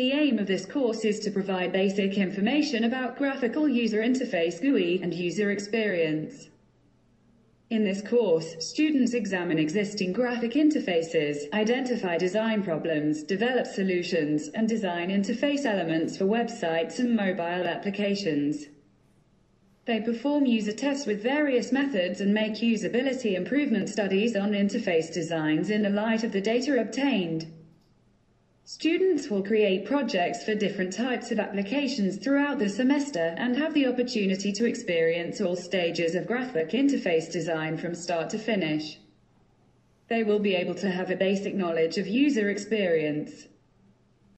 The aim of this course is to provide basic information about graphical user interface GUI and user experience. In this course, students examine existing graphic interfaces, identify design problems, develop solutions, and design interface elements for websites and mobile applications. They perform user tests with various methods and make usability improvement studies on interface designs in the light of the data obtained. Students will create projects for different types of applications throughout the semester and have the opportunity to experience all stages of graphic interface design from start to finish. They will be able to have a basic knowledge of user experience.